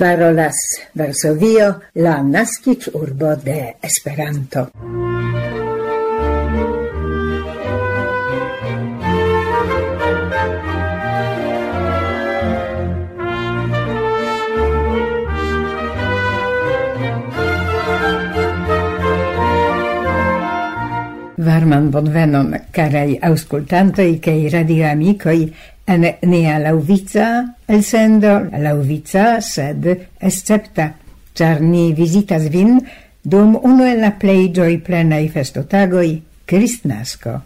parolas Varsovio, la nascic urbo de Esperanto. varman bonvenon, carai auscultantoi cae radioamicoi, en nea lauvica elsendo, lauvica, sed escepta, char ni visitas vin dum uno en la plei gioi plenai festotagoi, Cristnasco.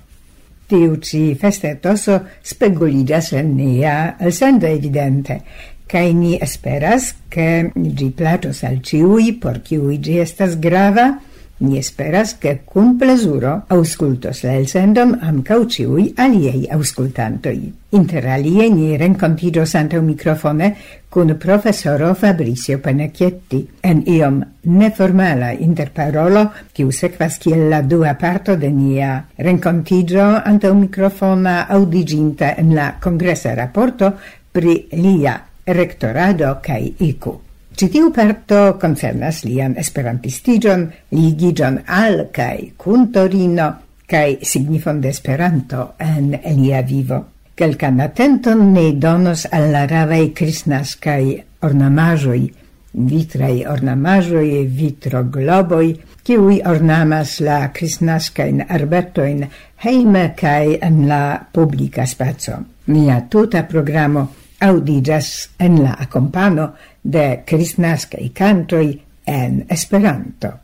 Tiu ci festetoso speguligas en nea elsendo evidente, cae ni esperas che gi placos al ciui, por ciui gi estas grava, Ni esperas che cun plesuro auscultos la elsendom am cauciui aliei auscultantoi. Inter alie ni rencontidos un microfone cun professoro Fabricio Panacchietti en iom neformala interparolo quiu sequas kiel la dua parto de nia rencontigio un microfona audiginta en la congresa rapporto pri lia rectorado cae icu. Citiu parto concernas lian esperantistigion, ligigion al cae cun Torino kaj signifon de Esperanto en lia vivo. Kelkan atenton ne donos al la ravaj kristnaskaj ornamaĵoj, vitraj vitro vitrogloboj, kiuj ornamas la crisnascain arbetoin heime cae en la publika spaco. Mia tuta programo audigas en la akompano de kristnaskaj kantoj en Esperanto.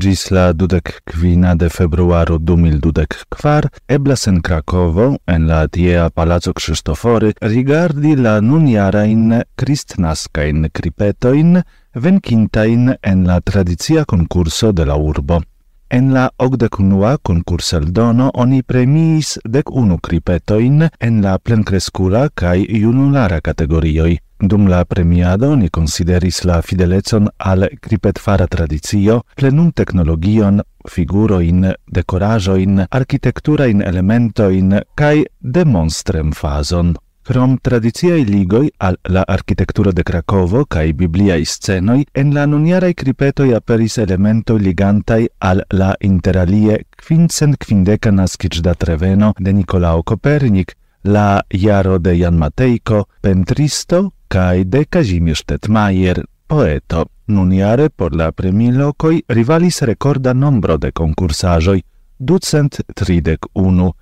gis la dudec quina de februaro 2024 eblas en Krakovo, en la tiea Palazzo Cristofori, rigardi la nuniarain cristnascain Kripetoin venkintain en la tradizia concurso de la urbo. En la ocdecunua concurseldono oni premiis dec unu kripetoin en la plencrescula cae junulara categorioi. Dum la premiado ni consideris la fidelecon al cripetfara tradizio, plenum technologion, figuroin, decorajoin, architecturain elementoin, cae demonstrem fason. Krom tradiciai ligoi al la architekturo de Krakovo kaj bibliai scenoi, en la nuniaraj kripetoj aperis elemento ligantai al la interalie quincent quindeca nascic da treveno de Nicolao Kopernik, la Iaro de Jan Matejko, pentristo cae de Kazimierz Tetmajer, poeto. Nuniare por la premilocoi rivalis recorda nombro de concursajoi, ducent tridec unu.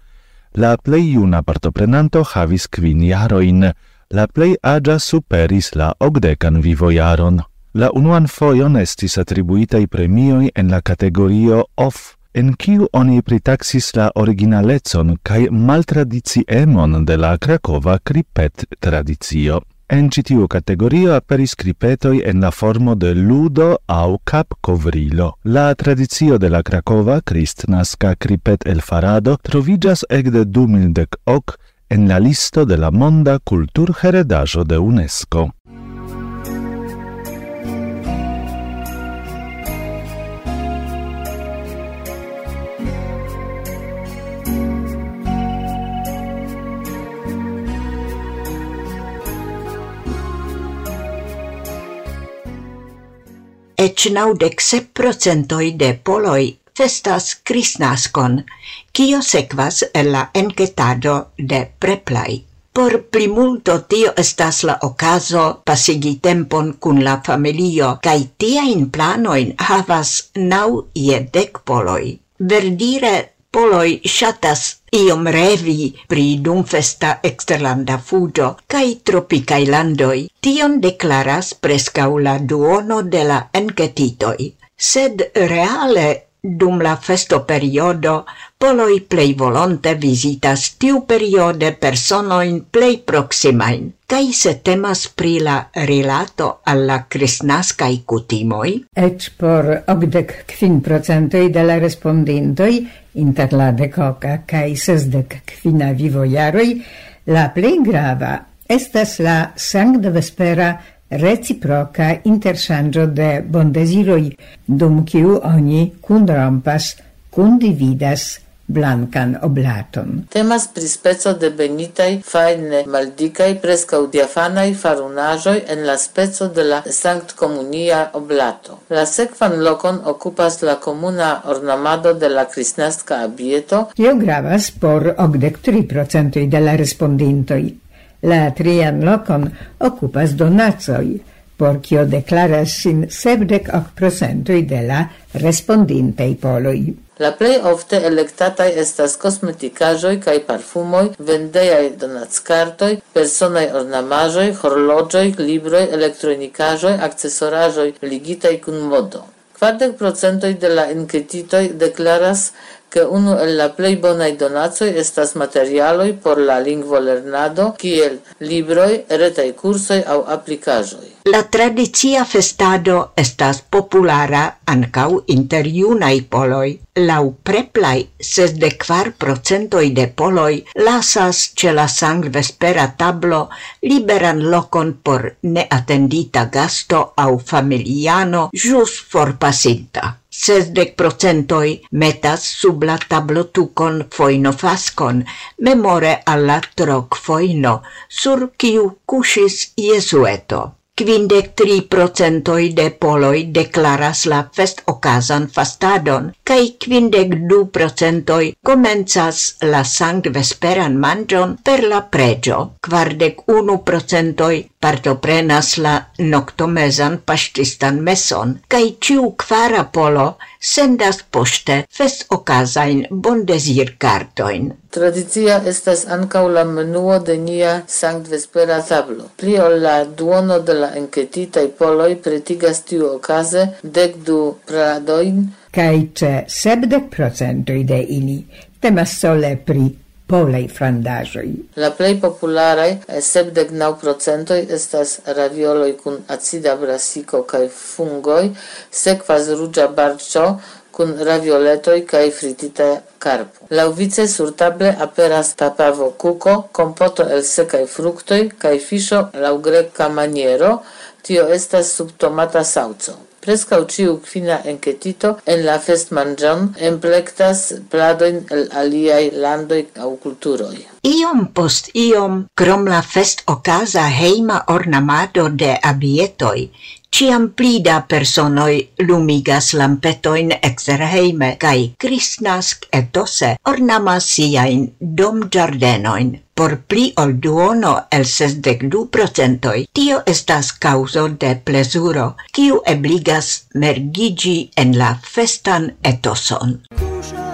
La plei una partoprenanto havis quin iaroin, la plei agia superis la ogdecan vivoiaron. La unuan foion estis attribuitei premioi en la categorio OFF, en kiu oni pritaxis la originalecon kaj maltradiciemon de la krakova kripet tradizio. En citiu categorio aperis cripetoi en la formo de ludo au cap covrilo. La tradizio de la Cracova cristnasca cripet el farado trovigas ecde de 2018 en la listo de la monda Kultur heredajo de UNESCO. ec naudec sep procentoi de poloi festas Christnascon, cio sequas el la enquetado de preplai. Por plimulto tio estas la ocaso pasigi tempon cun la familio, cae tia in planoin havas nau ie dec poloi. Verdire poloi shatas iom revi pri dumfesta exterlanda fudo cae tropicae landoi, tion declaras prescau la duono de la enketitoj. Sed reale Dum la festo periodo, poloi plei volonte visitas tiu periode personoin plei proximain. kaj se temas pri la rilato alla crisnascai cutimoi? Et por ogdec quin procentoi de la respondintoi, inter la decoca kaj sesdek quina vivoiaroi, la plei grava estas la sankta vespera reciproca interŝanĝo de bondesiroi dum kiu oni kunrompas, kundividas blancan oblaton. Temas pri speco de benitaj, fajne maldikaj, preskaŭ diafanaj farunaĵoj en la speco de la sanktkomunia oblato. La sekvan lokon okupas la komuna ornamado de la kristnaska abieto, kiu gravas por okdek tri procentoj de la respondintoj. La trian locon occupas donacoj, por cio declaras sin sepdek ok procentoj de la respondintei poloi. La plei ofte electatai estas cosmeticajoi kaj parfumoj, vendeiai donatscartoi, personaj ornamajoi, horlogioi, libroj, elektronikajoi, akcesoraĵoj ligitai kun modo. Quardec procentoi de la enketitoj declaras che uno el la plej bonaj donacoj estas materialoj por la lingvolernado kiel libroi, retai kursoj au aplikaĵoj. La tradicia festado estas populara ancau inter iunai poloi. Lau preplai, ses de quar procentoi de poloi lasas ce la sangvespera tablo liberan lokon por neatendita gasto au familiano jus forpasinta sesdec procentoi metas sub la tablotucon foinofascon, memore alla troc foino, sur ciu cusis Iesueto. Quindec tri procentoi de poloi declaras la fest ocasan fastadon, cae quindec du procentoi comenzas la sang vesperan mangion per la pregio, quardec unu procentoi partoprenas la noctomezan pastistan meson cae ciu quara polo sendas poŝte festokazajn bondezirkartojn. Tradicia estas ancau la menuo de nia sanktvespera tablo. Pli ol la duono de la enketitaj poloi pretigas tiu okaze dec du pradoin, kaj ce sepdek procentoj de ili temas sole pri polei frandajoi. La plei popularaj, sepdek naŭ procentoi, estas ravioloi kun acida brasico cae fungoj, sequas ruĝa barcio, kun ravioletoi cae fritita carpo. Lauvice sur table aperas papavo cuco, compoto el secae fructoi, cae fisho lau greca maniero, tio estas sub tomata sauco. Prescau ciu quina encetito en la festmanĝon emplectas pladoin el aliai landoi au kulturoj. Iom post iom, krom la fest ocasa heima ornamado de abietoj, ciam plida personoi lumigas lampetoin exerheime cae Kristnask etose ornamas siain dom giardenoin por pli ol duono el sesdec du procentoi, tio estas causo de plesuro, kiu ebligas mergigi en la festan etoson. Cusha.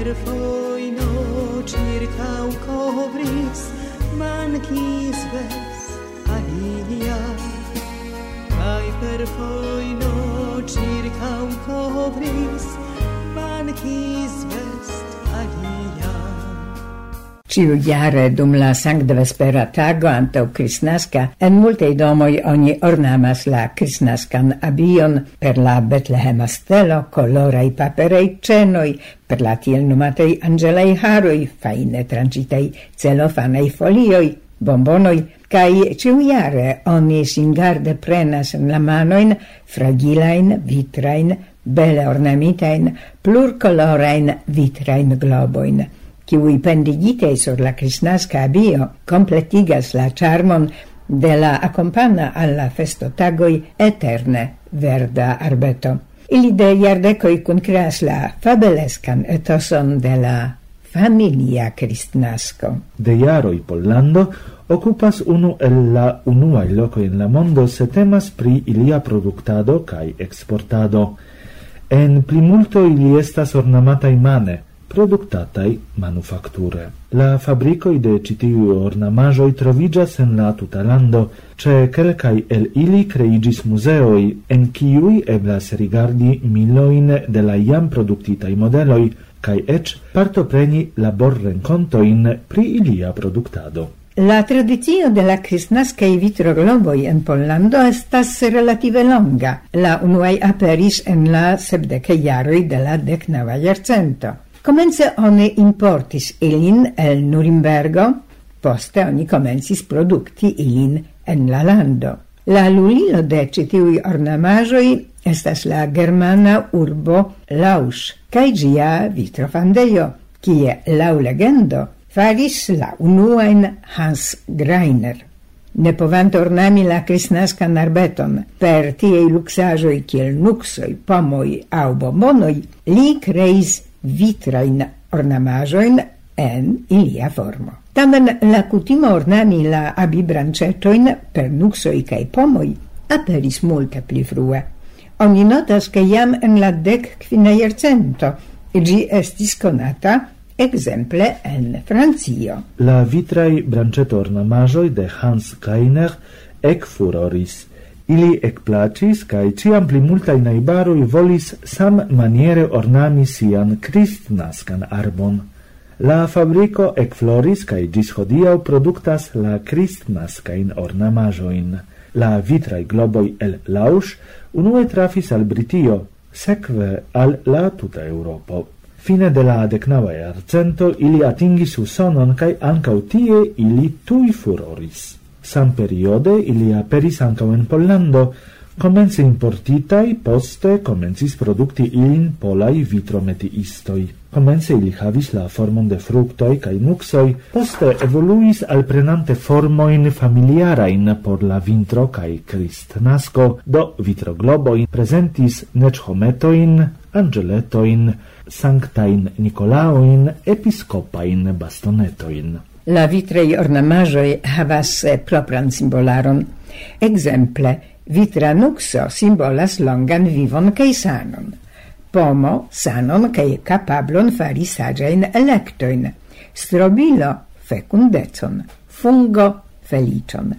Ferfojno circa cobris mancis ves alia Kai ferfojno circa cobris mancis ves alia Ciu jare dum la sankta vespera tago antau Kristnaska en multei domoi oni ornamas la Kristnaskan abion per la Betlehema stelo, colorai paperei cenoi, per la tiel numatei angelei haroi, faine fajne celofanei folioi, folioj, kai ciu ĉiujare oni singarde prenas en la manoin fragilain vitrain, bele ornamitajn plurkolorajn vitrain globoin qui pendigite sur la crisnasca abio completigas la charmon de la accompana alla festotagoi eterne verda arbeto. Ili de iardecoi kun creas la fabelescan etoson de la familia cristnasco. De iaroi Pollando occupas unu el la unuae loco in la mondo se temas pri ilia productado cae exportado. En primulto ili estas ornamata mane, produktataj manufakture. La fabricoj de ĉi tiuj ornamaĵoj troviĝas en la tuta lando, ĉe kelkaj el ili kreiĝis muzeoj, en kiuj eblas rigardi milojn de la jam produktitaj modeloj, kaj eĉ partopreni laborrenkontojn pri ilia produktado. La tradizio de la cristnascai vitrogloboi en Pollando estas relative longa. La unuae aperis en la sepdeca iaroi de la decnava jarcento. Comence oni importis ilin el Nurimbergo, poste oni comencis producti ilin en la lando. La lulilo de citiui ornamajoi estas la germana urbo Lausch cae gia vitrofandeio, kie lau legendo faris la unuain Hans Greiner. Ne povant ornami la crisnascan arbeton per tiei luxajoi kiel nuxoi, pomoi au bombonoi, li creis vitrain ornamajoin en ilia formo. Tamen la cutimo ornami la abibranĉetojn per nuxoi cae pomoi aperis multe pli frue. Oni notas che jam en la dec quina iercento gi estis conata exemple en Francio. La vitrai vitraj branĉetornamaĵoj de Hans Kainer ekfuroris Ili ecplacis, cae ciam pli multai naibaroi volis sam maniere ornami sian cristnascan arbon. La fabrico ecfloris, cae gis hodiau productas la cristnascain ornamajoin. La vitrai globoi el lausch unue trafis al Britio, sekve al la tuta Europo. Fine de la decnava arcento ili atingis usonon, cae ancau tie ili tui furoris. Samperiode ili aperis ancao en Pollando, comense importitai, poste komencis producti ilin polai vitrometiistoi. Comense ili havis la formon de fructoi cae nuxoi, poste evoluis al prenante formoin familiarain por la vintro christ kristnasko, do vitrogloboj presentis nechometoin, angeletoin, sanctain Nicolaoin, episcopain bastonetoin. La vitrei ornamajoi havas eh, propran simbolaron. Exemple, vitra nuxo simbolas longan vivon cae sanon. Pomo sanon cae kapablon fari sagein electoin. Strobilo fecundecon. Fungo felicion.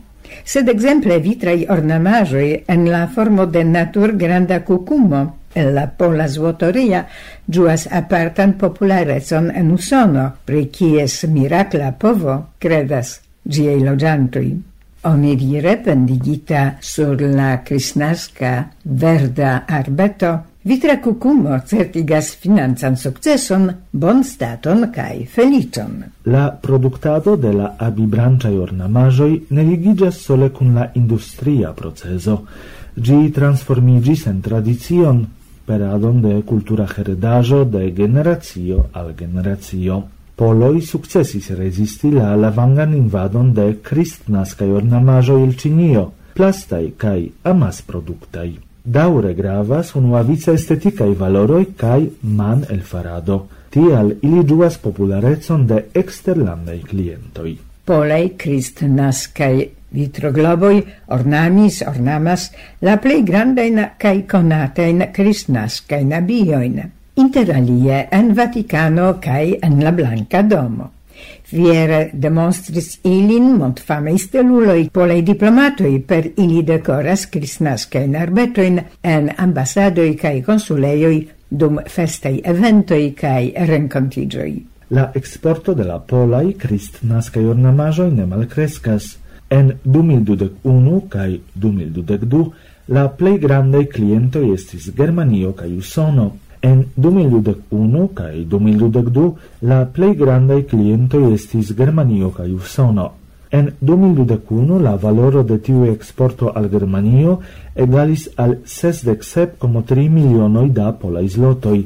sed exemple vitrai ornamajoi en la formo de natur granda kukumo en la pola zvotoria giuas apartan popularezon en Usono, pri kies miracla povo credas giei logiantui. Oni dire pendigita sur la crisnasca verda arbeto, vitra cucumo certigas financan sukceson, bonstaton kaj felicon. La produktado de la abibranciai ornamajoi ne ligiĝas sole kun la industria procezo. Gi transformigis en tradicion, superadon de cultura heredajo de generazio al generacio. Poloi successis resisti la lavangan invadon de cristnascai ornamajo il cinio, plastai plastaj kaj amasproduktaj. Daure gravas unuavice estetikaj valoroi kaj man elfarado. Tial ili ĝuas popularecon de eksterlandaj klientoj. Polaj kristnaskaj Vitrogloboi ornamis, ornamas la plej grandajn kaj konatajn kristnaskajn inter interalie en Vaticano cae en la Blanca Domo. Fiere demonstris ilin montfamei steluloi polei diplomatoi per ili decoras kristnaskain arbetoin en ambassadoi cae consuleioi dum festei eventoi cae rencontigioi. La exporto de la polai kristnaskaj ornamajoi ne malcrescas, En 2021 kai 2022 la plei grande clientoi estis Germanio kai Usono. En 2021 kai 2022 la plei grande clientoi estis Germanio kai Usono. En 2021 la valoro de tiu eksporto al Germanio egalis al 67,3 milionoj da polaj zlotoj.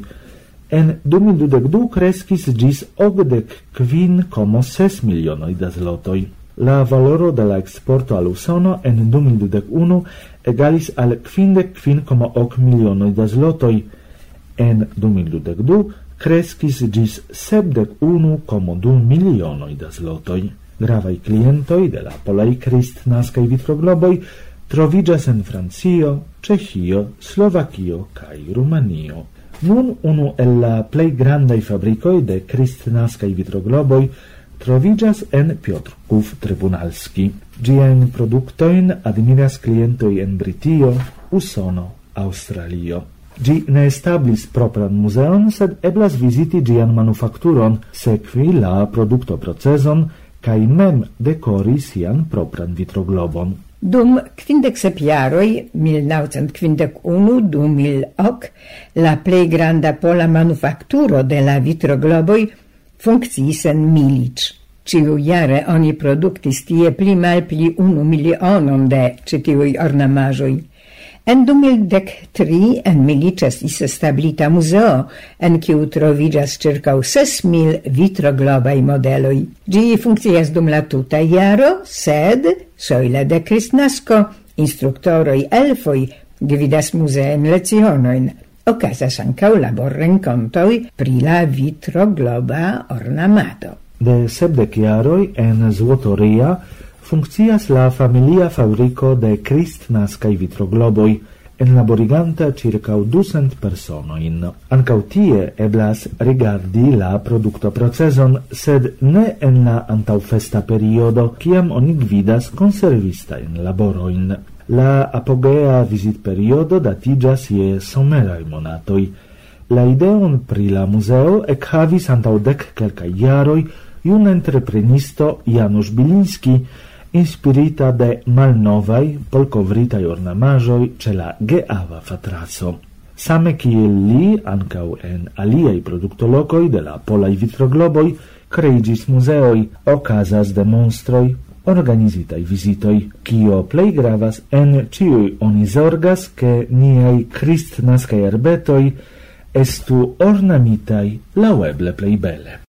En 2022 kreskis gis 85,6 milionoj da zlotoj. La valoro de la exporto al Usono en 2021 egalis al 55,8 milionoj da zlotoj. En 2022 kreskis gis 71,2 milionoj da zlotoj. Gravaj klientoj de la polaj kristnaskaj vitrogloboj troviĝas en Francio, Ĉeĥio, Slovakio kaj Rumanio. Nun unu el la plej grandaj fabrikoj de kristnaskaj vitrogloboj trovigas en Piotrków Tribunalski. Gien productoin admiras clientoi en Britio, Usono, Australio. Gi ne establis propran museon, sed eblas visiti gian manufacturon, sequi la produktoprocezon cae mem decori sian propran vitroglobon. Dum quindec sep jaroi, 1951-2008, la plei granda pola manufacturo de la vitrogloboi funkciis en Milic. Ciu jare oni produktis tie pli mal pli unu milionon de citiui ornamajoi. En 2013 en Milic is establita muzeo, en kiu troviĝas ĉirkaŭ 6.000 vitroglobai modeloi. Gi funccias dum la tuta iaro, sed soile de Cristnasco, instructoroi elfoi, gvidas muzeen lecionoin, Ocasas ancau labor rencontoi pri la vitrogloba ornamato. De sepdek jaroj en Złotoria funkcias la familia fabriko de cristnascai vitrogloboi, en laboriganta circa ducent personoin. Ancau tie eblas rigardi la producto proceson, sed ne en la antaufesta periodo, ciam oni gvidas conservista in laboroin. La apogea vizitperiodo datigas je someraj monatoj. La ideon pri la muzeo ekhavis antaŭ dek kelkaj jaroj un entreprenisto Janusz Bilinski, inspirita de malnovaj polkovritaj ornamaĵoj ĉe la geava fatraso. Same kiel li, ankaŭ en aliaj produktolokoj de la polaj vitrogloboj, kreiĝis muzeoj, okazas demonstroj, organizitai visitoi, kio plei gravas en ciui oni zorgas che niai cristnascai erbetoi estu ornamitai laueble plei bele.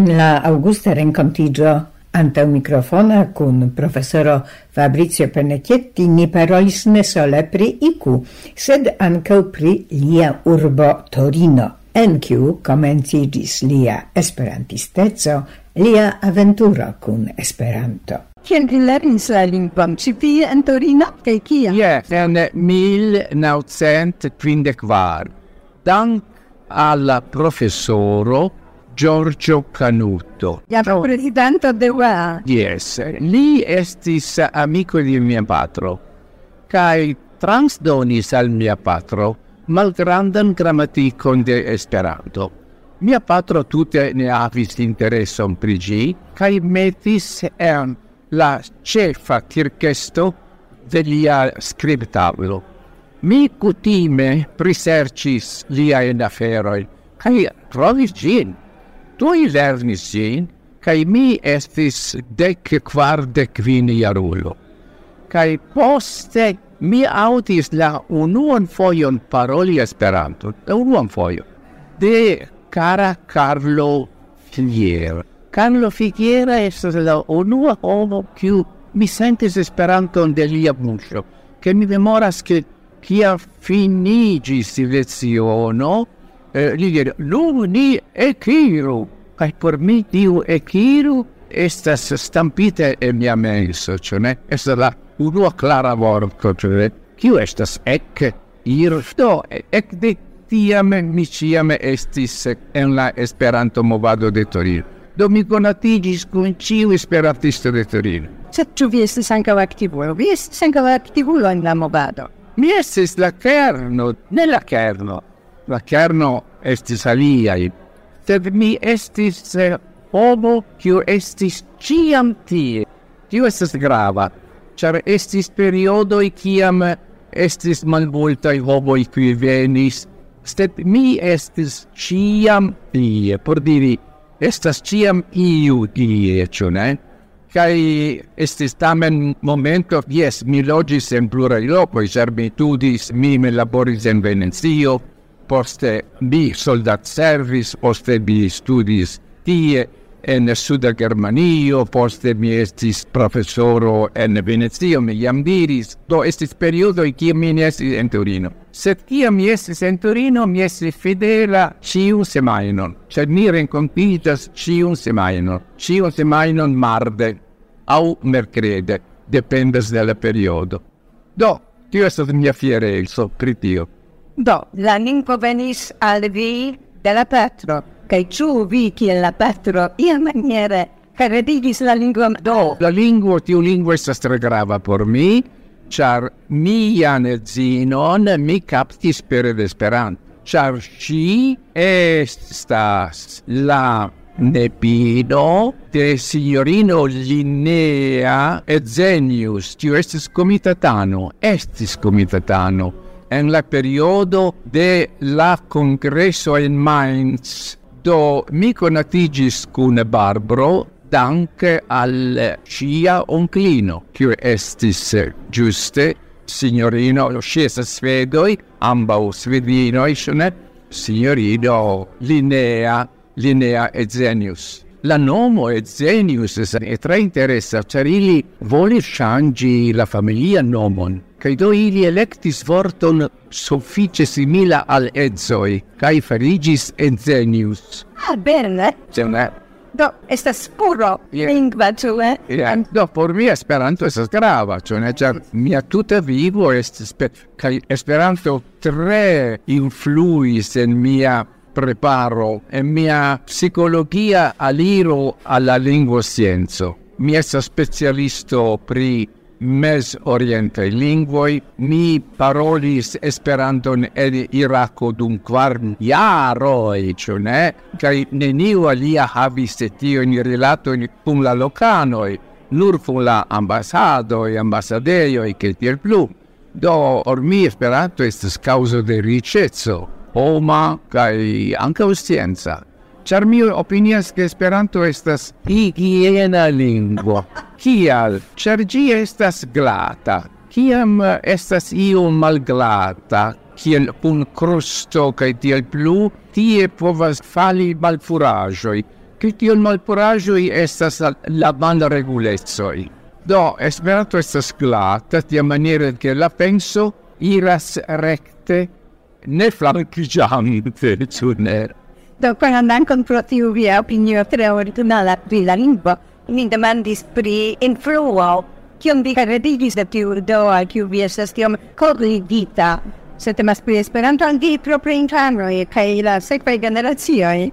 En la augusta rencontigio Antau microfona cun professoro Fabrizio Pernecchietti ni parolis ne sole pri IQ, sed anche pri lia urbo Torino, en ciu comencigis lia esperantisteco, lia aventuro cun Esperanto. Kiel vi lernis la lingvon? Ĉi vi en Torino kaj kia? Yes, en 1934. Dank al profesoro Giorgio Canuto. La oh. presidente de UEA. Yes, li estis amico di mia patro, cae transdonis al mia patro malgrandan grammaticon de Esperanto. Mia patro tutte ne avis intereson pri gi, cae metis en la cefa circesto de lia scriptablo. Mi cutime prisercis liaen aferoi, cae trovis gin tuj lernis ĝin, kaj mi estis dec quar de quin iarulo kai poste mi audis la unuan fojon paroli esperanto la unuan fojon, de cara Carlo Filier. Carlo Figuera estas la unua homo kiu mi sentis Esperanton de lia buŝo, ke mi memoras ke kia finigis leciono, eh, li diris, nu ni ekiru, kaj por mi tiu ekiru estas stampite en mia menso, ĉu ne? Estas la unua klara vorto, ĉu ne? Kiu estas ek iru? Do, ekde tiam mi ĉiam estis en la Esperanto movado de Torino. Do mi conatigis con ciu esperantisto de Torino. Sed tu vi estis ankaŭ activulo? Vi estis ankaŭ activulo in la movado? Mi estis la kerno, ne la kerno, la kerno estis aliai, sed mi estis eh, homo kiu estis ciam tie. Tio estis grava, char estis periodoi kiam estis malmultai homoi qui venis, sed mi estis ciam tie, por diri, estas ciam iu tie, cio ne? Kai estis tamen momento, yes, mi logis en plurai locoi, char mi tudis, mi me laboris en Venezio, poste mi soldat servis, poste mi studis tie en Suda Germanio, poste mi estis professoro en Venezio, mi jam diris, do estis periodo in cia mi estis en Torino. Sed cia mi estis en Torino, mi estis fidela ciun semainon, sed mi rencontitas ciun semainon, ciun semainon marde au mercrede, dependes della periodo. Do, tio estas mia fierezzo pri tio. Do, la ninfo venis al vi de la patro, kaj ĉu vi kiel la patro iamaniere caredigis la lingua? Do, la lingua, tiu lingua, estas tre grava por mi, char mian edzinon mi captis per Esperanto. Char si estas la nepino de signorino Linnea Edzenius, tiu estis comitatano, estis comitatano en la periodo de la congresso in Mainz. Do mi conatigis cun Barbro danke al cia onclino, qui estis giuste signorino, lo scesa svedoi, ambau svedinoi, signor signorino Linnea, Linnea Ezenius. La nomo Etzenius è tre interessa, cer ili voli changi la familia nomon, cae do ili electis vorton suffice simila al Ezoi, cae farigis Etzenius. Ah, bene! C'è una... Do, estas puro yeah. lingua, cioè? Yeah. And... Do, por mi Esperanto estas grava, cioè, cer mia tuta vivo estis... Kai Esperanto tre influis en mia preparo en mia psicologia aliro alla lingua scienzo. Mi estas specialisto pri mes orientai linguoi Mi parolis Esperanton en Irako dum kvar jaroj, ĉu ne? Kaj neniu alia havis tio in rilato kun la lokanoj, nur kun la e ambasadejoj kaj tiel plu. Do, or mi Esperanto estas kaŭzo de riĉeco homa kaj ankaŭ scienca. Ĉar mi opinias ke Esperanto estas higiena lingvo. Kial? Ĉar ĝi estas glata. Kiam estas io malglata, kiel kun crusto kaj tiel plu, tie povas fali malpuraĵoj. Kaj tiel malfurajoi estas la malregulecoj. Do, Esperanto estas glata, tiamaniere che la penso iras recte ne flankigiante, ĉu ne? Do, quando dankon pro tiu via opinio tre originala pri la lingua, mi demandis pri influo, kion vi heredigis de tiu do, a kiu vi estas tiom corrigita, Se temas pri Esperanto, al vi propri infanoj kaj la sekvaj generacioj.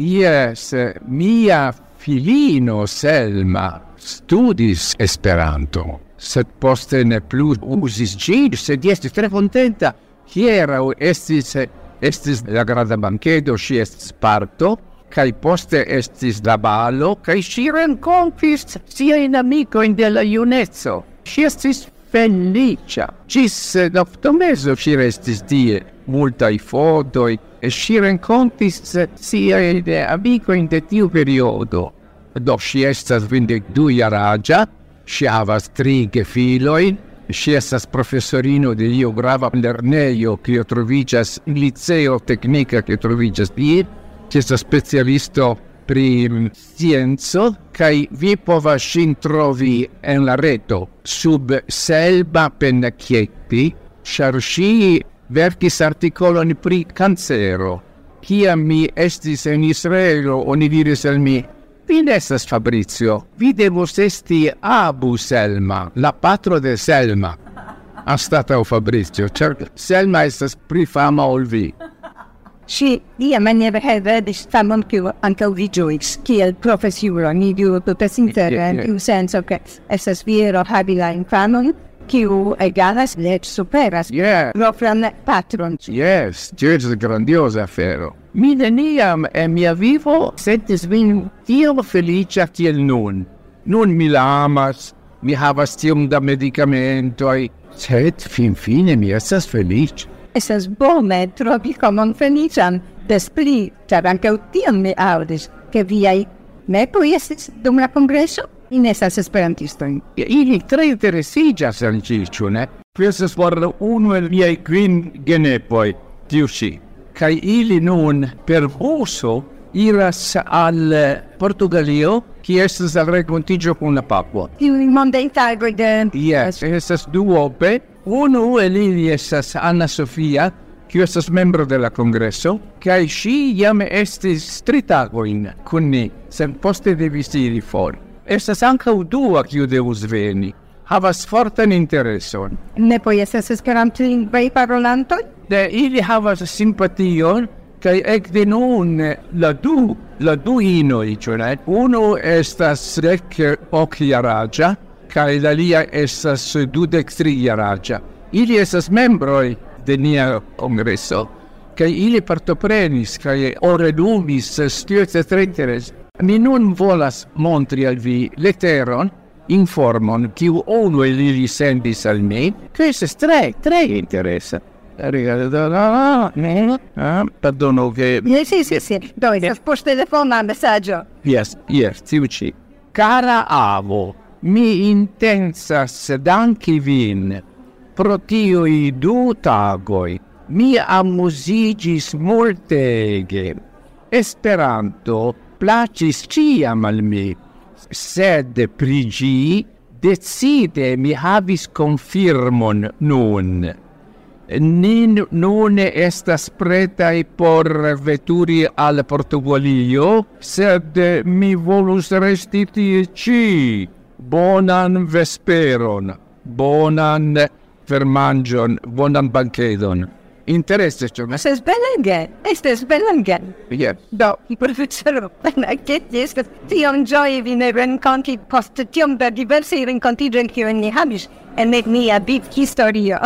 Yes, mia filino Selma studis Esperanto, sed poste ne plu usis ĝin, sed estis tre contenta hiera estis estis la grada bankedo, si estis parto, kai poste estis la balo, kai si rencontis sia in amico in della iunezzo. Si estis felicia. Gis noctomeso si restis die, multai fotoi, e si rencontis sia in amicoin de tiu periodo. Do si estas 22 jaragia, si havas tri gefiloin, Si estas professorino de io grava lernejo trovigas in liceo tecnica che trovigas di si estas specialisto pri scienzo kai vi povas ŝin trovi en la reto. Sub Selba Pennacchietti, sharshi ŝi verkis articolon pri cancero Kiam mi estis en Israelo, oni diris al mi vi estas Fabrizio, vi devos esti Abu Selma, la patro de Selma. Anstatau Fabrizio, cer Selma estas pri fama ol vi. Si, lia maniera heredis famon kiu ankaŭ vi ĝuis, kiel professore, ni viu profesintere in tiu senso ke estas viro habila in famon, kiu egalas, let superas, yeah. propran patron. Yes, tio es grandiosa afero. Mi neniam en mia vivo sentis vin tiel felicia tiel nun. Nun mi la amas, mi havas tiom da medicamentoi, sed fin fine mi estas felice. Estas bone trovi comon felician, des pli, char ancau tion mi audis, che viai nepoi estis dum la congresso in esas esperantistoin. Ili tre interesigas al ĝi, ĉu ne? Pi por uno el miei quin genepoi, tiu ŝi kai ili nun per buso iras al eh, Portugalio, qui estes al recontigio con la Papua. Iu mondei tagoi de... Yes, estas duope. Uno el ili estas Anna Sofia, qui estas membro de la congresso, kai ŝi jam estis tri tagojn kun ni, sen poste de visiri for. Estas ankaŭ dua qui devus veni havas fortan intereson. ne Nepoj estas esperantlingvaj parolanto? De ili havas simpation kai ec de nun la du la du inoi, cioè, uno estas estas hoc iaragia, kai la alia estas dudek iaragia. Ili estas membroi de nia kongreso kai ili partoprenis kai oredumis tio tre interes. Mi nun volas montri al vi leteron informon kiu unu el ili sendis al mi, che estas tre, tre interesa. Perdono che... Sì, sì, sì, do eh. estas post telefona messaggio. Yes, yes, tiu ci. Cara avo, mi intensas danki vin pro tiui du tagoi. Mi amusigis multege. Esperanto placis ciam al mi sed pri gi decide mi havis confirmon nun. Nin nun estas pretai por veturi al Portugalio, sed mi volus resti tie ci. Bonan vesperon, bonan fermangion, bonan banchedon interesse ĉu ne? Estas belege, estas belege. Jes. Do, profesoro Benaket, jes, tiom ĝoje vi ne renkonti post tiom da diversaj renkontiĝoj kiujn ni havis en nia bit-historio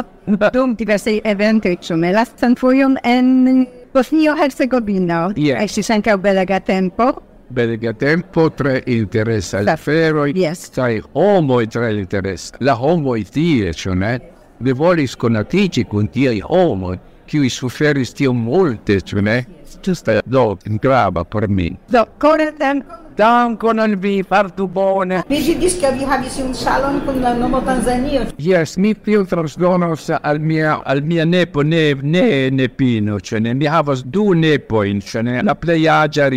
dum diversi eventi ciò, me Lastan fojon en Bosnio-Hercegovino. Jes. Estis ankaŭ belega tempo. belega tempo tre interessa la fero yes. sai homo tre interessa la homo tie cioè ne volis conatici con tie homo qui suferis tio multe, tu ne? Ĝuste do grava per me. Do core dankon. Dankon al vi, fartu bone. Mi ĵetis che vi havis un salon con la nomo Tanzanio. Yes, mi tion transdonos al mia al mia nepo ne ne nepino, cioè ne? Mi havas du nepo in ne? La plej aĝa.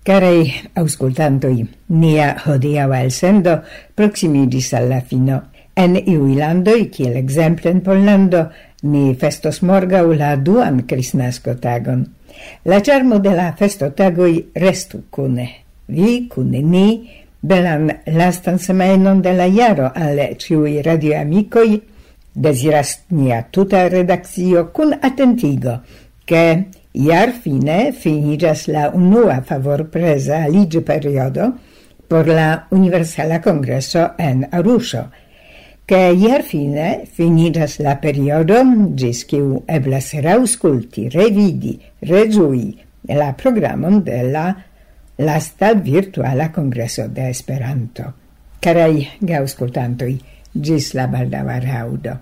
Carei auscultantoi, nia hodiaŭa el sendo proximidis alla fino. En iui landoi, kiel ekzemple en Pollando, ni festos morgau la duan kristnasko tagon. La charmo de la festotagoj restu cune. Vi cune ni belan lastan semajnon de la jaro alle ciui radioamicoi, desiras nia tuta redaccio cun attentigo, che... Iar fine finiĝas la unua favor presa aliĝi periodo por la Universala Congresso en Arusho, che iar fine finiĝas la periodo ĝis kiu eblas reaŭskulti, revidi, regiui la programon de la lasta virtuala Congresso de Esperanto. Carai gauscultantoi, gis la baldava raudo.